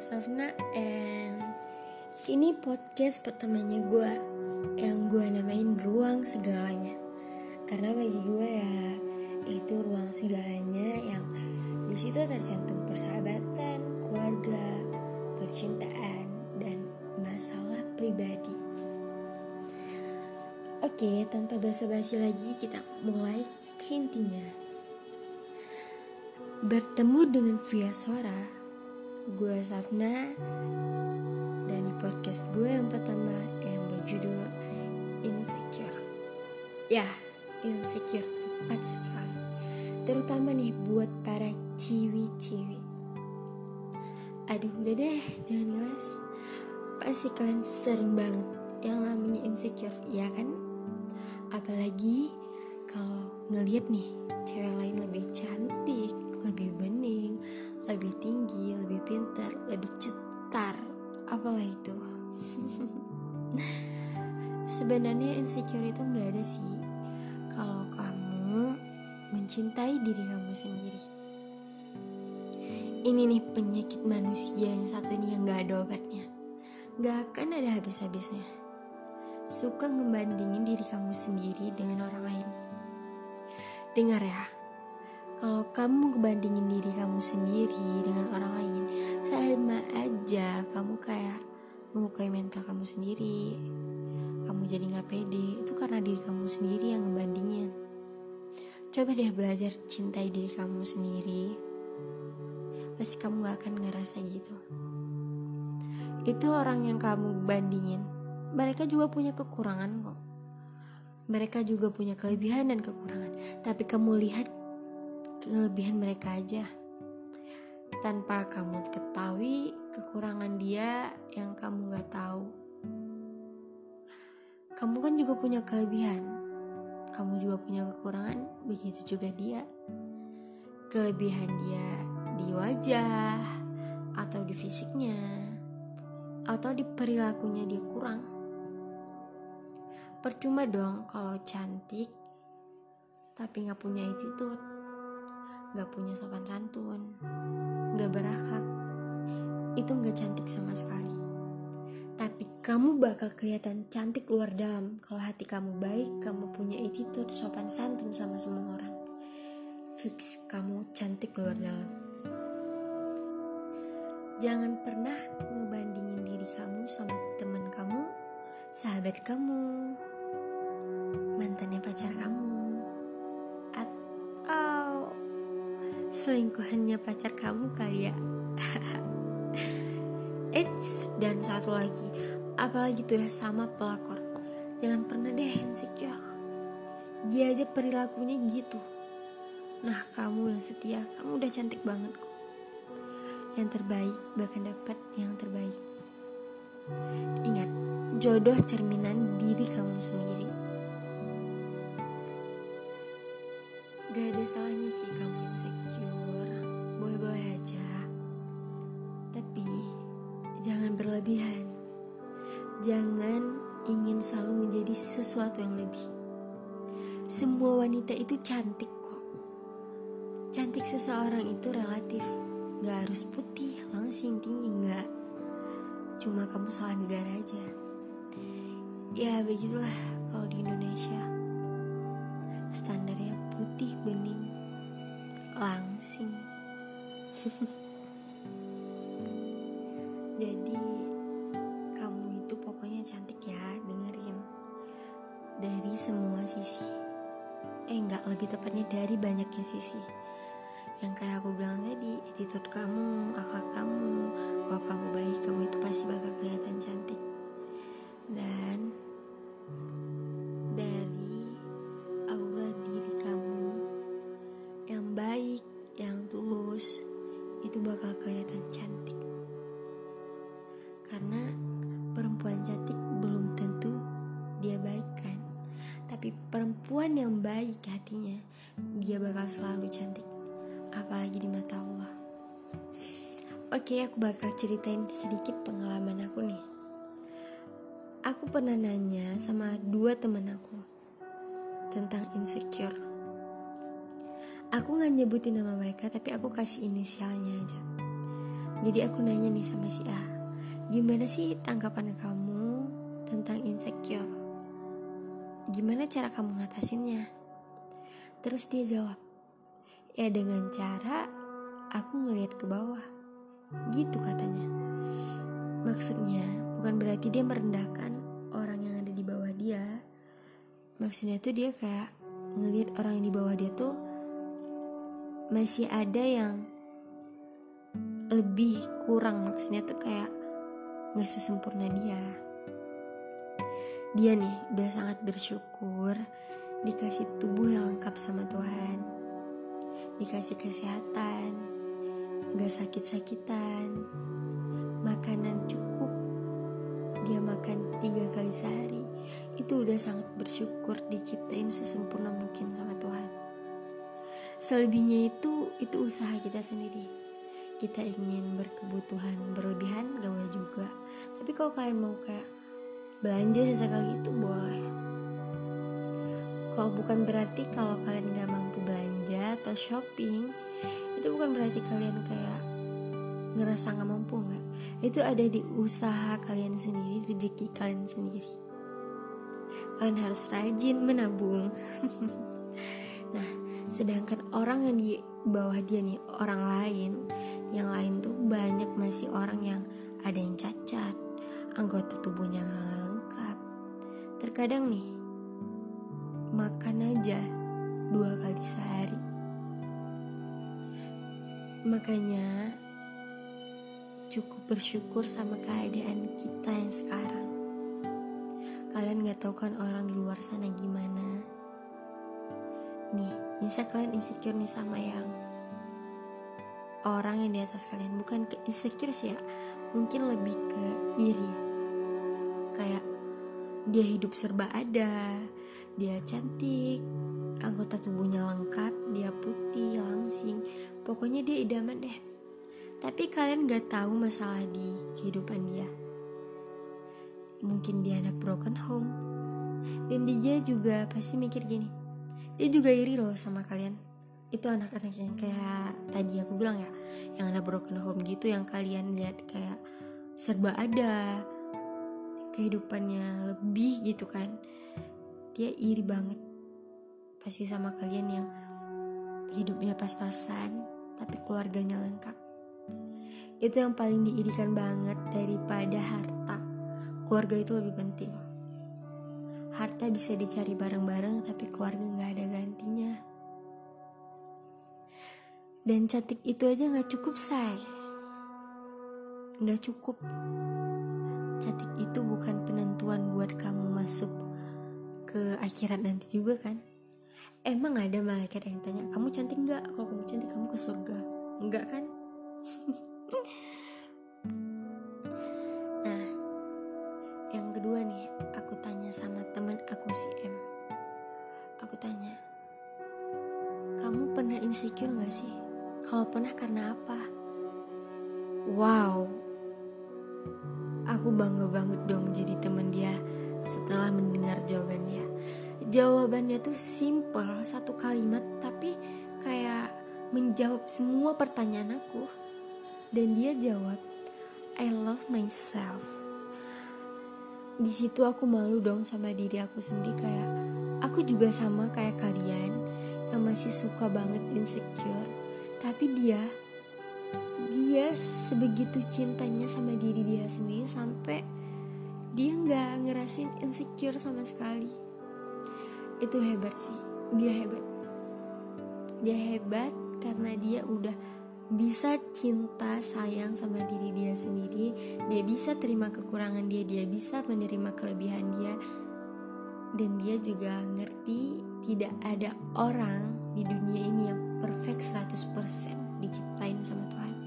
Safna and ini podcast pertamanya gue yang gue namain ruang segalanya karena bagi gue ya itu ruang segalanya yang di situ tercantum persahabatan, keluarga, percintaan dan masalah pribadi. Oke, tanpa basa-basi lagi kita mulai ke intinya. Bertemu dengan via suara Gue Safna Dan di podcast gue yang pertama Yang berjudul Insecure. Ya, insecure Tepat sekali. Terutama nih buat para ciwi-ciwi. Aduh udah deh Jangan ngeles Pasti kalian sering banget Yang namanya insecure Ya kan? Apalagi kalau ngeliat nih cewek lain lebih cantik, lebih bening, lebih tinggi, lebih pintar, lebih cetar, apalah itu. Sebenarnya insecure itu nggak ada sih. Kalau kamu mencintai diri kamu sendiri. Ini nih penyakit manusia yang satu ini yang nggak ada obatnya. Nggak akan ada habis-habisnya. Suka ngebandingin diri kamu sendiri dengan orang lain. Dengar ya, kalau kamu kebandingin diri kamu sendiri dengan orang lain, sama aja kamu kayak melukai mental kamu sendiri. Kamu jadi nggak pede, itu karena diri kamu sendiri yang ngebandingin. Coba deh belajar cintai diri kamu sendiri. Pasti kamu gak akan ngerasa gitu. Itu orang yang kamu bandingin, mereka juga punya kekurangan kok. Mereka juga punya kelebihan dan kekurangan, tapi kamu lihat kelebihan mereka aja. Tanpa kamu ketahui kekurangan dia yang kamu gak tahu. Kamu kan juga punya kelebihan. Kamu juga punya kekurangan begitu juga dia. Kelebihan dia di wajah atau di fisiknya atau di perilakunya dia kurang. Percuma dong kalau cantik tapi nggak punya attitude gak punya sopan santun, gak berakhlak, itu gak cantik sama sekali. Tapi kamu bakal kelihatan cantik luar dalam kalau hati kamu baik, kamu punya attitude sopan santun sama semua orang. Fix kamu cantik luar dalam. Jangan pernah ngebandingin diri kamu sama teman kamu, sahabat kamu, mantannya pacar kamu, selingkuhannya pacar kamu kali ya Eits, dan satu lagi Apalagi tuh ya sama pelakor. Jangan pernah deh insecure Dia aja perilakunya gitu. Nah kamu yang setia Kamu udah cantik banget kok. Yang terbaik bahkan dapat yang terbaik. Ingat Jodoh cerminan diri kamu sendiri Gak ada salahnya sih kamu insecure. Boleh-boleh aja. Tapi Jangan berlebihan. Jangan ingin selalu menjadi sesuatu yang lebih. Semua wanita itu cantik kok. Cantik seseorang itu relatif. Gak harus putih, langsing, tinggi, gak Cuma kamu salah negara aja. Ya begitulah kalau di Indonesia. Standarnya putih bening. Langsing. Jadi kamu itu pokoknya cantik ya dengerin. Dari semua sisi. Eh nggak lebih tepatnya dari banyaknya sisi. Yang kayak aku bilang tadi attitude kamu akhlak kamu kalau kamu baik kamu itu pasti bakal kelihatan cantik. Dan perempuan yang baik hatinya, dia bakal selalu cantik. Apalagi di mata Allah. Oke, aku bakal ceritain sedikit pengalaman aku nih. Aku pernah nanya sama dua teman aku tentang insecure Aku gak nyebutin nama mereka tapi aku kasih inisialnya aja. Jadi aku nanya nih sama si A, gimana sih tanggapan kamu tentang insecure? Gimana cara kamu ngatasinnya? Terus dia jawab, ya dengan cara aku ngelihat ke bawah. Gitu katanya. Maksudnya bukan berarti dia merendahkan orang yang ada di bawah dia. Maksudnya tuh dia kayak ngelihat orang yang di bawah dia tuh masih ada yang lebih kurang maksudnya tuh kayak nggak sesempurna dia dia nih udah sangat bersyukur dikasih tubuh yang lengkap sama Tuhan. Dikasih kesehatan gak sakit-sakitan makanan cukup. Dia makan tiga kali sehari. Itu udah sangat bersyukur diciptain sesempurna mungkin sama Tuhan. Selebihnya itu itu usaha kita sendiri. Kita ingin berkebutuhan berlebihan gak boleh juga. Tapi kalau kalian mau kayak belanja sesekali itu boleh. Kalau bukan berarti kalau kalian gak mampu belanja atau shopping itu bukan berarti kalian kayak ngerasa gak mampu nggak. Itu ada di usaha kalian sendiri rezeki kalian sendiri. Kalian harus rajin menabung. Nah sedangkan orang yang di bawah dia nih orang lain yang lain tuh banyak masih orang yang ada yang cacat anggota tubuhnya gak terkadang nih makan aja dua kali sehari. Makanya cukup bersyukur sama keadaan kita yang sekarang. Kalian gak tahu kan orang di luar sana gimana. Nih misal kalian insecure nih sama yang orang yang di atas kalian. Bukan ke insecure sih ya mungkin lebih ke iri. Kayak dia hidup serba ada. Dia cantik anggota tubuhnya lengkap dia putih langsing. Pokoknya dia idaman deh. Tapi kalian gak tahu masalah di kehidupan dia. Mungkin dia anak broken home. Dan dia juga pasti mikir gini dia juga iri loh sama kalian. Itu anak-anak yang kayak tadi aku bilang ya yang anak broken home gitu yang kalian lihat kayak serba ada kehidupannya lebih gitu kan. Dia iri banget pasti sama kalian yang hidupnya pas-pasan tapi keluarganya lengkap. Itu yang paling diirikan banget daripada harta. Keluarga itu lebih penting. Harta bisa dicari bareng-bareng tapi keluarga nggak ada gantinya. Dan cantik itu aja gak cukup say Gak cukup Cantik itu bukan penentuan buat kamu masuk ke akhirat nanti juga kan Emang ada malaikat yang tanya Kamu cantik gak? Kalau kamu cantik kamu ke surga Enggak kan? nah Yang kedua nih Aku tanya sama teman aku si M Aku tanya Kamu pernah insecure gak sih? Kalau pernah karena apa? Wow, aku bangga banget dong jadi teman dia setelah mendengar jawabannya. Jawabannya tuh simple, satu kalimat tapi kayak menjawab semua pertanyaan aku. Dan dia jawab, I love myself. Di situ aku malu dong sama diri aku sendiri kayak aku juga sama kayak kalian yang masih suka banget insecure tapi dia dia sebegitu cintanya sama diri dia sendiri sampai dia nggak ngerasin insecure sama sekali. Itu hebat sih. Dia hebat. Dia hebat karena dia udah bisa cinta sayang sama diri dia sendiri. Dia bisa terima kekurangan dia dia bisa menerima kelebihan dia. Dan dia juga ngerti tidak ada orang di dunia ini yang perfect 100% diciptain sama Tuhan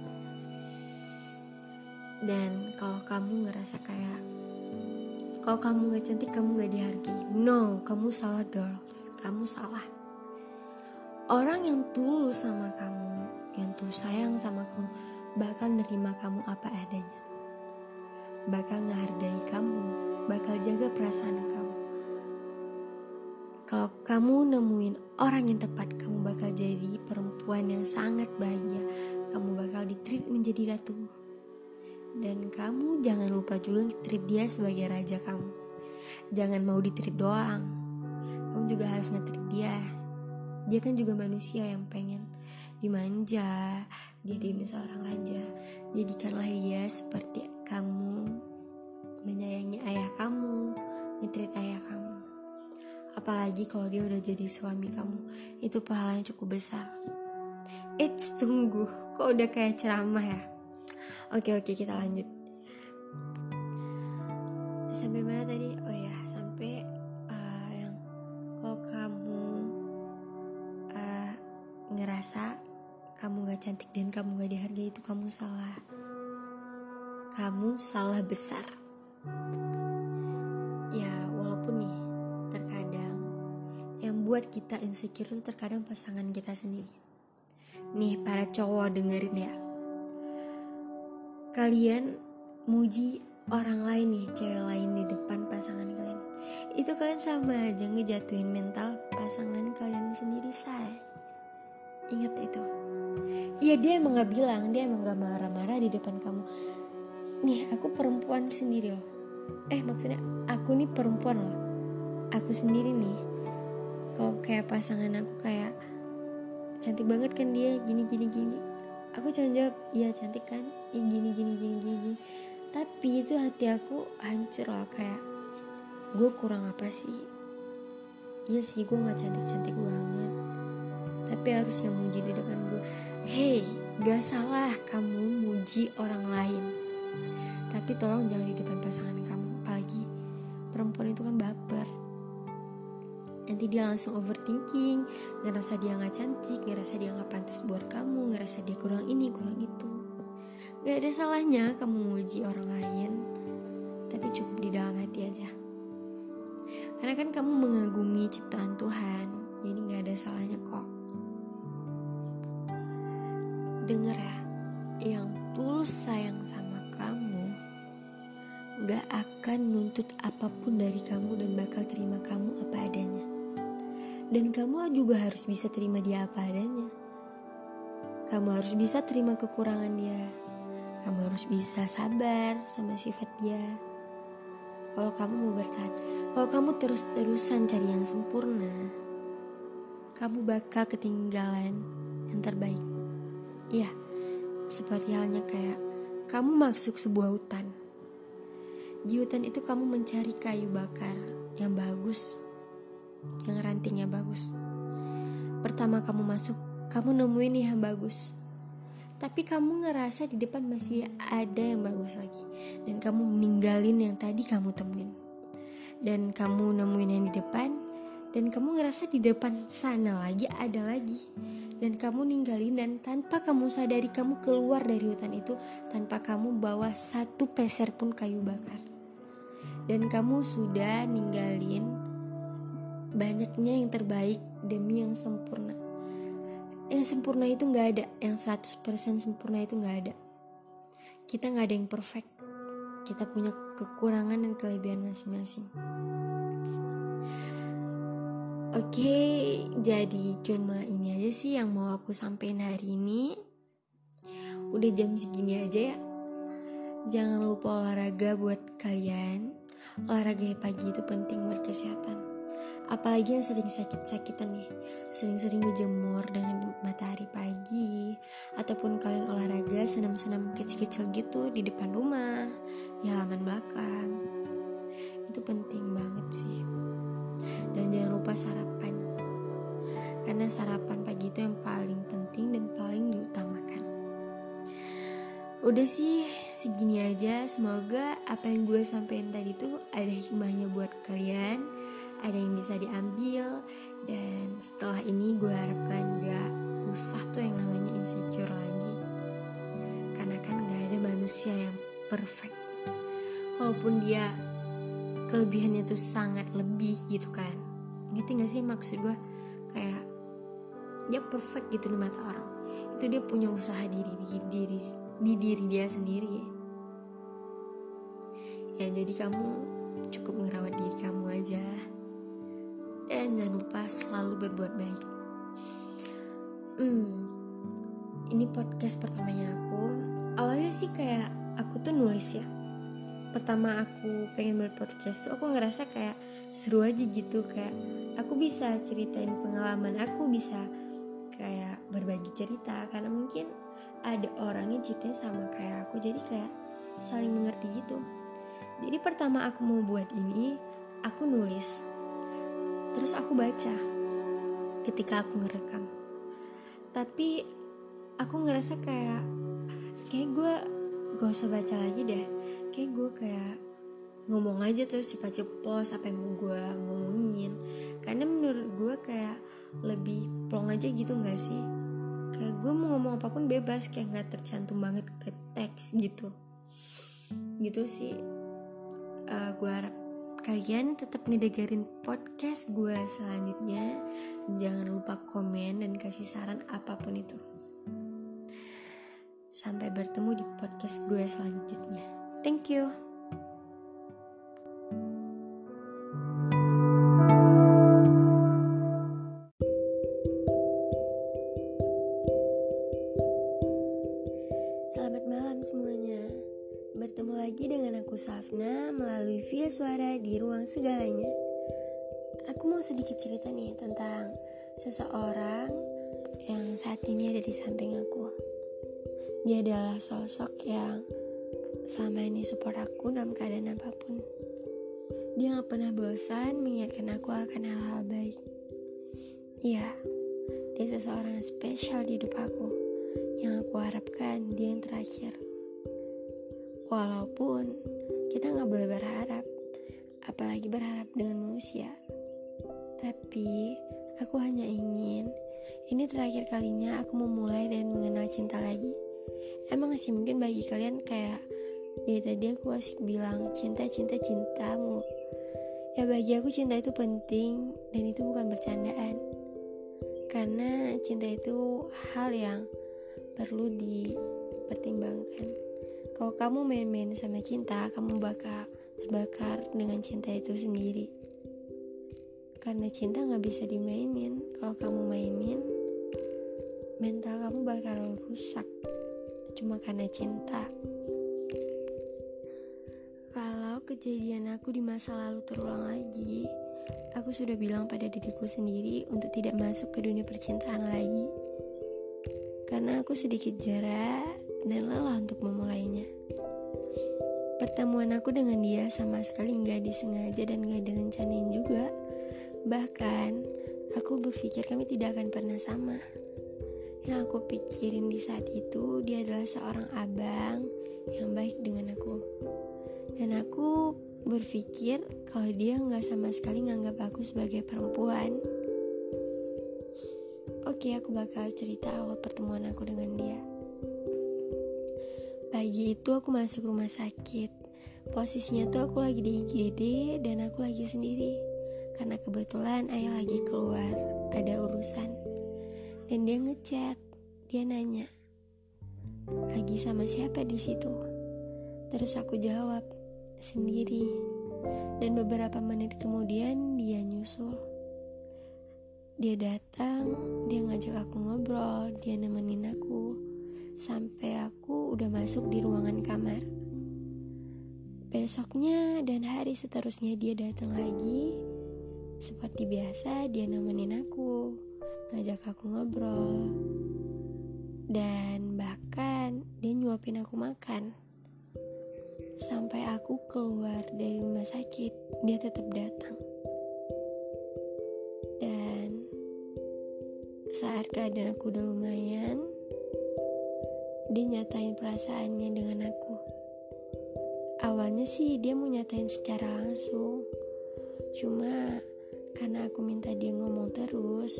dan kalau kamu ngerasa kayak kalau kamu gak cantik kamu gak dihargai. No kamu salah girls. Kamu salah. Orang yang tulus sama kamu yang tulus sayang sama kamu bakal nerima kamu apa adanya. Bakal ngehargai kamu bakal jaga perasaan kamu. Kalau kamu nemuin orang yang tepat, kamu bakal jadi perempuan yang sangat bahagia. Kamu bakal ditreat menjadi ratu dan kamu jangan lupa juga treat dia sebagai raja kamu. Jangan mau ditreat doang. Kamu juga harus ngetreat dia. Dia kan juga manusia yang pengen dimanja. Jadi seorang raja. Jadikanlah dia seperti kamu. Menyayangi ayah kamu. Ngetreat ayah kamu. Apalagi kalau dia udah jadi suami kamu. Itu pahalanya cukup besar. Eits tunggu. Kok udah kayak ceramah ya oke oke kita lanjut. Sampai mana tadi? Oh ya sampai uh, yang kalau kamu uh, ngerasa kamu gak cantik dan kamu gak dihargai itu kamu salah. Kamu salah besar. Ya walaupun nih terkadang yang buat kita insecure itu terkadang pasangan kita sendiri. Nih para cowok dengerin ya kalian muji orang lain nih cewek lain di depan pasangan kalian. Itu kalian sama aja ngejatuhin mental pasangan kalian sendiri say ingat itu. Iya dia emang gak bilang Dia emang gak marah-marah di depan kamu. Nih aku perempuan sendiri loh. Eh maksudnya aku nih perempuan loh. Aku sendiri nih. Kalau kayak pasangan aku kayak Cantik banget kan dia Gini gini gini. Aku cuma jawab Iya cantik kan gini gini gini gini, gini. Tapi itu hati aku hancur loh Kayak Gue kurang apa sih? Iya sih gue gak cantik-cantik banget. Tapi harus yang muji di depan gue hey gak salah kamu muji orang lain. Tapi tolong jangan di depan pasangan kamu apalagi perempuan itu kan baper. Nanti dia langsung overthinking ngerasa dia gak cantik ngerasa dia gak pantas buat kamu ngerasa dia kurang ini kurang itu gak ada salahnya kamu muji orang lain tapi cukup di dalam hati aja karena kan kamu mengagumi ciptaan Tuhan jadi gak ada salahnya kok Dengar ya, yang tulus sayang sama kamu gak akan nuntut apa pun dari kamu dan bakal terima kamu apa adanya. Dan kamu juga harus bisa terima dia apa adanya. Kamu harus bisa terima kekurangan dia. Kamu harus bisa sabar sama sifat dia. Kalau kamu mau bertahan, kalau kamu terus-terusan cari yang sempurna, kamu bakal ketinggalan yang terbaik. Iya, seperti halnya kayak kamu masuk sebuah hutan. Di hutan itu kamu mencari kayu bakar yang bagus, yang rantingnya bagus. Pertama kamu masuk, kamu nemuin yang bagus. Tapi kamu ngerasa di depan masih ada yang bagus lagi. Dan kamu ninggalin yang tadi kamu temuin. Dan kamu nemuin yang di depan, dan kamu ngerasa di depan sana lagi ada lagi dan kamu ninggalin dan tanpa kamu sadari kamu keluar dari hutan itu tanpa kamu bawa satu peser pun kayu bakar dan kamu sudah ninggalin banyaknya yang terbaik demi yang sempurna yang sempurna itu nggak ada yang 100% sempurna itu nggak ada kita nggak ada yang perfect kita punya kekurangan dan kelebihan masing-masing Oke, jadi cuma ini aja sih yang mau aku sampein hari ini. Udah jam segini aja ya. Jangan lupa olahraga buat kalian. Olahraga pagi itu penting buat kesehatan. Apalagi yang sering sakit-sakitan nih. Sering-sering berjemur dengan matahari pagi. Ataupun kalian olahraga senam-senam kecil-kecil gitu di depan rumah. Di halaman belakang. Itu penting banget sih dan jangan lupa sarapan karena sarapan pagi itu yang paling penting dan paling diutamakan udah sih segini aja semoga apa yang gue sampein tadi tuh ada hikmahnya buat kalian ada yang bisa diambil. Dan setelah ini gue harap kalian gak usah tuh yang namanya insecure lagi. Karena kan gak ada manusia yang perfect. Kalaupun dia kelebihannya tuh sangat lebih gitu kan. Ngerti gak sih maksud gue? Kayak dia perfect gitu di mata orang. Itu dia punya usaha diri di diri di diri dia sendiri. Ya, ya jadi kamu cukup ngerawat diri kamu aja jangan lupa selalu berbuat baik. Hmm ini podcast pertamanya aku. Awalnya sih kayak aku tuh nulis ya. Pertama aku pengen buat podcast tuh aku ngerasa kayak seru aja gitu kayak aku bisa ceritain pengalaman aku bisa kayak berbagi cerita. Karena mungkin ada orang yang ceritanya sama kayak aku jadi kayak saling mengerti gitu. Jadi pertama aku mau buat ini aku nulis terus aku baca ketika aku ngerekam. Tapi aku ngerasa kayak kayak gue gak usah baca lagi deh. Kayak gue kayak ngomong aja terus cepat ceplos apa yang mau gue ngomongin. Karena menurut gue kayak lebih plong aja gitu gak sih? Kayak gue mau ngomong apa pun bebas kayak nggak tercantum banget ke teks gitu. Gitu sih uh, eh, gue harap kalian tetap ngedengerin podcast gue selanjutnya. Jangan lupa komen dan kasih saran apa pun itu. Sampai bertemu di podcast gue selanjutnya. Thank you melalui via suara di ruang segalanya. Aku mau sedikit cerita nih tentang seseorang yang saat ini ada di samping aku. Dia adalah sosok yang selama ini support aku dalam keadaan apa pun. Dia gak pernah bosan mengingatkan aku akan hal-hal baik. Iya, dia seseorang yang spesial di hidup aku. Yang aku harapkan dia yang terakhir. Walaupun kita nggak boleh berharap, apalagi berharap dengan manusia. Tapi aku hanya ingin ini terakhir kalinya aku memulai dan mengenal cinta lagi. Emang sih mungkin bagi kalian kayak di tadi aku asik bilang cinta cinta cintamu. Ya bagi aku cinta itu penting dan itu bukan bercandaan. Karena cinta itu hal yang perlu dipertimbangkan. Kalau kamu main-main sama cinta, kamu bakal terbakar dengan cinta itu sendiri. Karena cinta gak bisa dimainin. Kalau kamu mainin, mental kamu bakal rusak. Cuma karena cinta. Kalau kejadian aku di masa lalu terulang lagi, aku sudah bilang pada diriku sendiri untuk tidak masuk ke dunia percintaan lagi. Karena aku sedikit jarak dan lelah untuk memulainya. Pertemuan aku dengan dia sama sekali nggak disengaja dan nggak direncanain juga. Bahkan, aku berpikir kami tidak akan pernah sama. Yang aku pikirin di saat itu, dia adalah seorang abang yang baik dengan aku. Dan aku berpikir kalau dia nggak sama sekali nganggap aku sebagai perempuan. Oke, aku bakal cerita awal pertemuan aku dengan dia. Pagi itu aku masuk rumah sakit. Posisinya tuh aku lagi di IGD dan aku lagi sendiri. Karena kebetulan ayah lagi keluar, ada urusan. Dan dia ngechat, dia nanya, lagi sama siapa di situ? Terus aku jawab, sendiri. Dan beberapa menit kemudian dia nyusul. Dia datang, dia ngajak aku ngobrol, dia nemenin aku sampai aku udah masuk di ruangan kamar. Besoknya dan hari seterusnya dia datang lagi. Seperti biasa dia nemenin aku, ngajak aku ngobrol. Dan bahkan dia nyuapin aku makan. Sampai aku keluar dari rumah sakit, dia tetap datang. Dan saat keadaan aku udah lumayan, dia nyatain perasaannya dengan aku. Awalnya sih dia mau nyatain secara langsung. Cuma karena aku minta dia ngomong terus,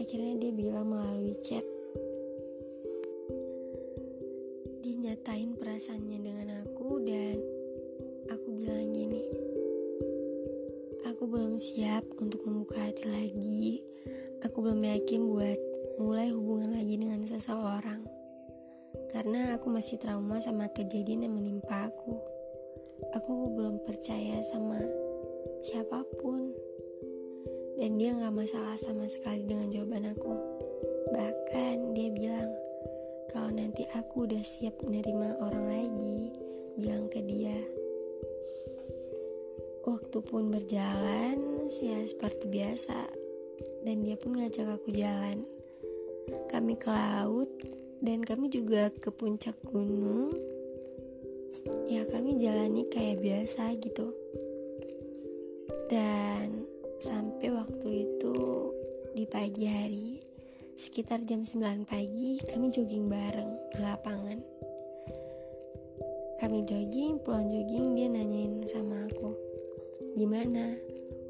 akhirnya dia bilang melalui chat. Kejadian yang menimpa aku. Aku belum percaya sama siapa pun, dan dia gak masalah sama sekali dengan jawaban aku. Bahkan dia bilang, kalau nanti aku udah siap menerima orang lagi, bilang ke dia. Waktu pun berjalan, ya seperti biasa, dan dia pun ngajak aku jalan. Kami ke laut, dan kami juga ke puncak gunung. Ya, kami jalani kayak biasa gitu. Dan sampai waktu itu di pagi hari, sekitar jam 9 pagi, kami jogging bareng di lapangan. Kami jogging, pulang jogging, dia nanyain sama aku, gimana?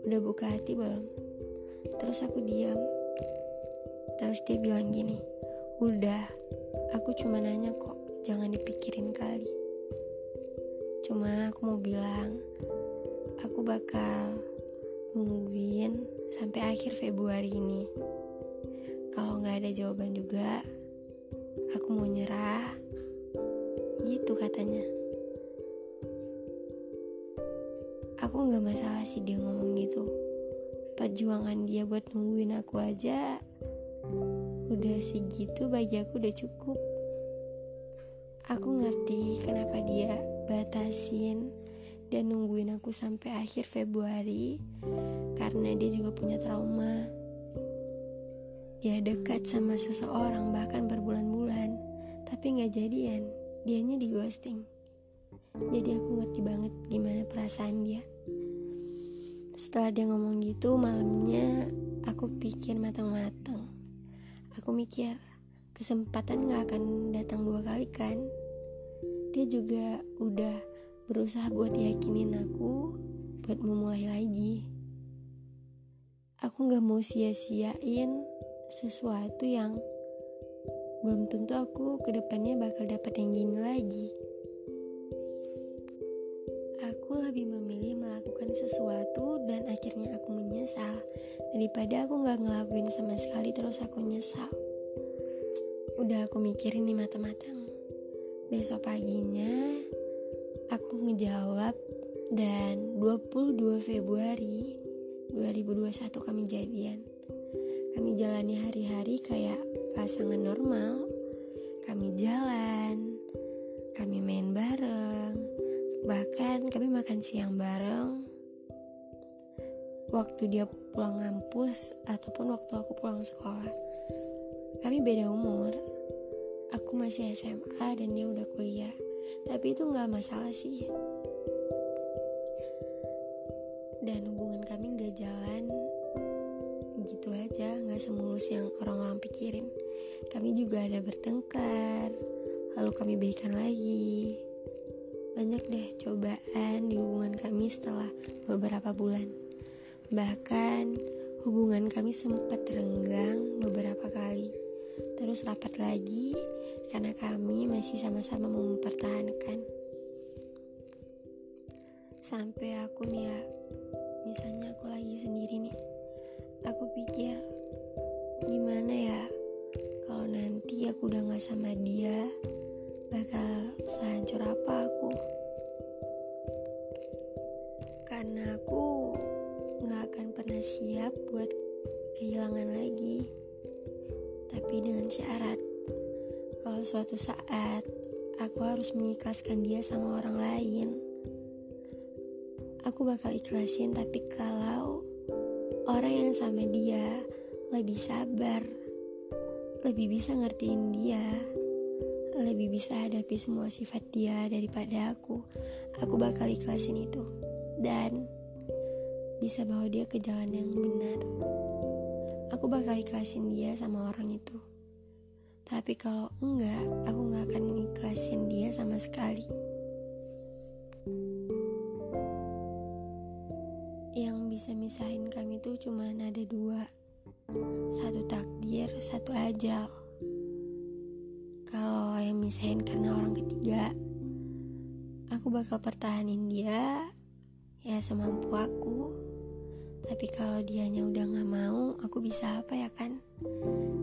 Udah buka hati belum? Terus aku diam. Terus dia bilang gini, udah, aku cuma nanya kok, jangan dipikirin kali. Cuma aku mau bilang, aku bakal nungguin sampai akhir Februari ini. Kalau nggak ada jawaban juga, aku mau nyerah. Gitu katanya. Aku nggak masalah sih dia ngomong gitu. Perjuangan dia buat nungguin aku aja udah segitu bagi aku udah cukup. Aku ngerti kenapa dia batasin dan nungguin aku sampai akhir Februari karena dia juga punya trauma. Dia dekat sama seseorang bahkan berbulan-bulan, tapi nggak jadian. Dianya di ghosting. Jadi aku ngerti banget gimana perasaan dia. Setelah dia ngomong gitu, malamnya aku pikir matang-matang. Aku mikir, kesempatan gak akan datang dua kali kan? Dia juga udah berusaha buat yakinin aku buat memulai lagi. Aku gak mau sia-siain sesuatu yang belum tentu aku ke depannya bakal dapat yang gini lagi. Aku lebih memilih melakukan sesuatu dan akhirnya aku menyesal daripada aku gak ngelakuin sama sekali terus aku nyesal. Udah aku mikirin nih matang-matang. Besok paginya Aku ngejawab dan 22 Februari 2021 kami jadian. Kami jalani hari-hari kayak pasangan normal. Kami jalan, kami main bareng, bahkan kami makan siang bareng. Waktu dia pulang ngampus ataupun waktu aku pulang sekolah. Kami beda umur. Aku masih SMA dan dia udah kuliah. Tapi itu nggak masalah sih. Dan hubungan kami nggak jalan gitu aja nggak semulus yang orang-orang pikirin. Kami juga ada bertengkar lalu kami baikan lagi. Banyak deh cobaan di hubungan kami setelah beberapa bulan. Bahkan hubungan kami sempat renggang beberapa kali terus rapat lagi karena kami masih sama-sama mempertahankan. Sampai aku nih ya, misalnya aku lagi sendiri nih, aku pikir gimana ya kalau nanti aku udah gak sama dia, bakal sehancur apa aku? Karena aku gak akan pernah siap buat kehilangan lagi, tapi dengan syarat kalau suatu saat aku harus mengikhlaskan dia sama orang lain, aku bakal ikhlasin. Tapi kalau orang yang sama dia lebih sabar, lebih bisa ngertiin dia, lebih bisa hadapi semua sifat dia daripada aku, aku bakal ikhlasin itu dan bisa bawa dia ke jalan yang benar. Aku bakal ikhlasin dia sama orang itu. Tapi kalau enggak, aku nggak akan mengiklasin dia sama sekali. Yang bisa misahin kami tuh cuma ada dua. Satu takdir, satu ajal. Kalau yang misahin karena orang ketiga, aku bakal pertahanin dia ya semampu aku. Tapi kalau dianya udah gak mau, aku bisa apa ya kan?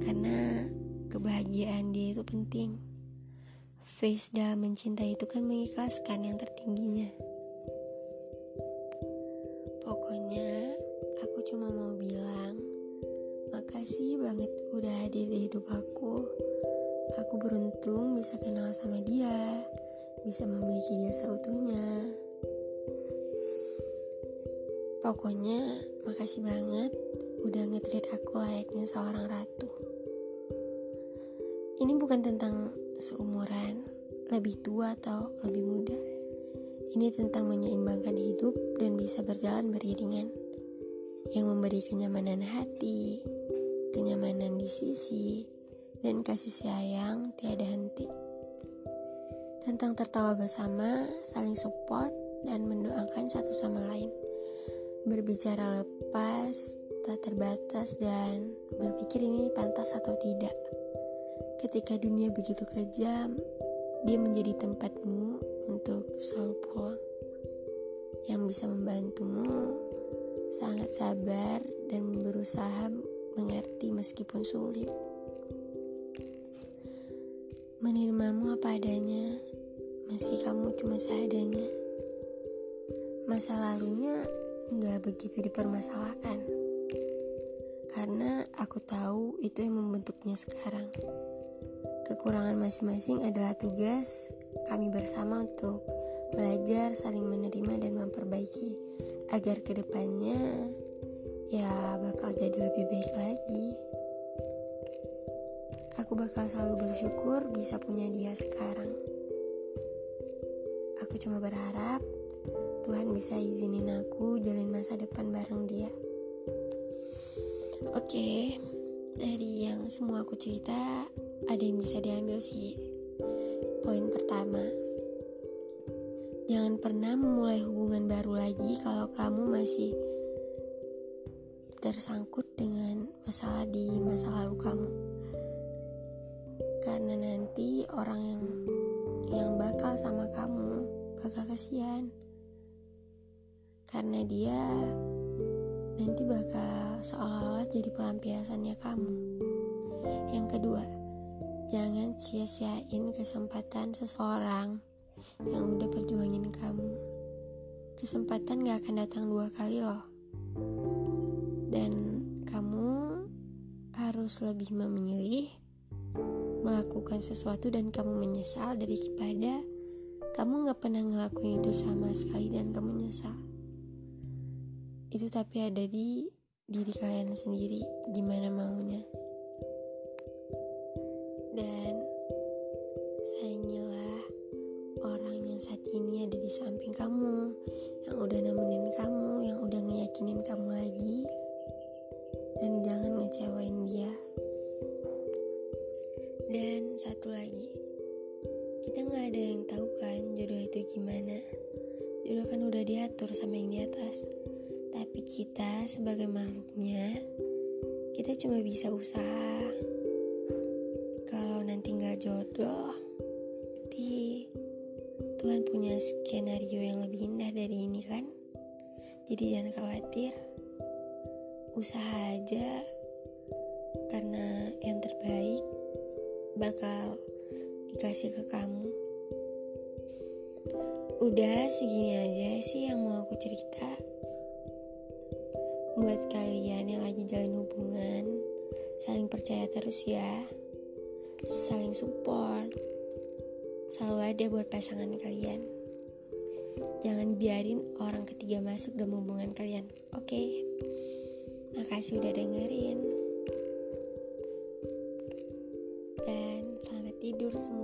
Karena kebahagiaan dia itu penting. Face dalam mencintai itu kan mengikhlaskan yang tertingginya. Pokoknya aku cuma mau bilang makasih banget udah hadir di hidup aku. Aku beruntung bisa kenal sama dia, bisa memiliki dia seutuhnya. Pokoknya, makasih banget udah ngetreat aku layaknya seorang ratu. Ini bukan tentang seumuran, lebih tua atau lebih muda. Ini tentang menyeimbangkan hidup dan bisa berjalan beriringan yang memberi kenyamanan hati, kenyamanan di sisi, dan kasih sayang tiada henti. Tentang tertawa bersama, saling support, dan mendoakan satu sama lain. Berbicara lepas, tak terbatas, dan berpikir ini pantas atau tidak. Ketika dunia begitu kejam, dia menjadi tempatmu untuk selalu pulang. Yang bisa membantumu sangat sabar dan berusaha mengerti meskipun sulit. Menerimamu apa adanya, meski kamu cuma seadanya. Masa lalunya nggak begitu dipermasalahkan, karena aku tahu itu yang membentuknya sekarang. Kekurangan masing-masing adalah tugas kami bersama untuk belajar, saling menerima, dan memperbaiki agar ke depannya ya bakal jadi lebih baik lagi. Aku bakal selalu bersyukur bisa punya dia sekarang. Aku cuma berharap Tuhan bisa izinin aku jalin masa depan bareng dia. Oke, dari yang semua aku cerita, ada yang bisa diambil sih. Poin pertama, jangan pernah memulai hubungan baru lagi kalau kamu masih tersangkut dengan masalah di masa lalu kamu. Karena nanti orang yang yang bakal sama kamu bakal kasihan. Karena dia nanti bakal seolah-olah jadi pelampiasannya kamu. Yang kedua, jangan sia-siain kesempatan seseorang yang udah perjuangin kamu. Kesempatan gak akan datang dua kali loh. Dan kamu harus lebih memilih melakukan sesuatu dan kamu menyesal daripada kamu gak pernah ngelakuin itu sama sekali dan kamu menyesal. Itu tapi ada di diri kalian sendiri gimana maunya. Tuhan punya skenario yang lebih indah dari ini kan? Jadi jangan khawatir, usaha aja karena yang terbaik bakal dikasih ke kamu. Udah segini aja sih yang mau aku cerita. Buat kalian yang lagi jalan hubungan, saling percaya terus ya. Saling support. Selalu ada buat pasangan kalian. Jangan biarin orang ketiga masuk dalam hubungan kalian. Oke. Okay? Makasih udah dengerin. Dan selamat tidur semuanya.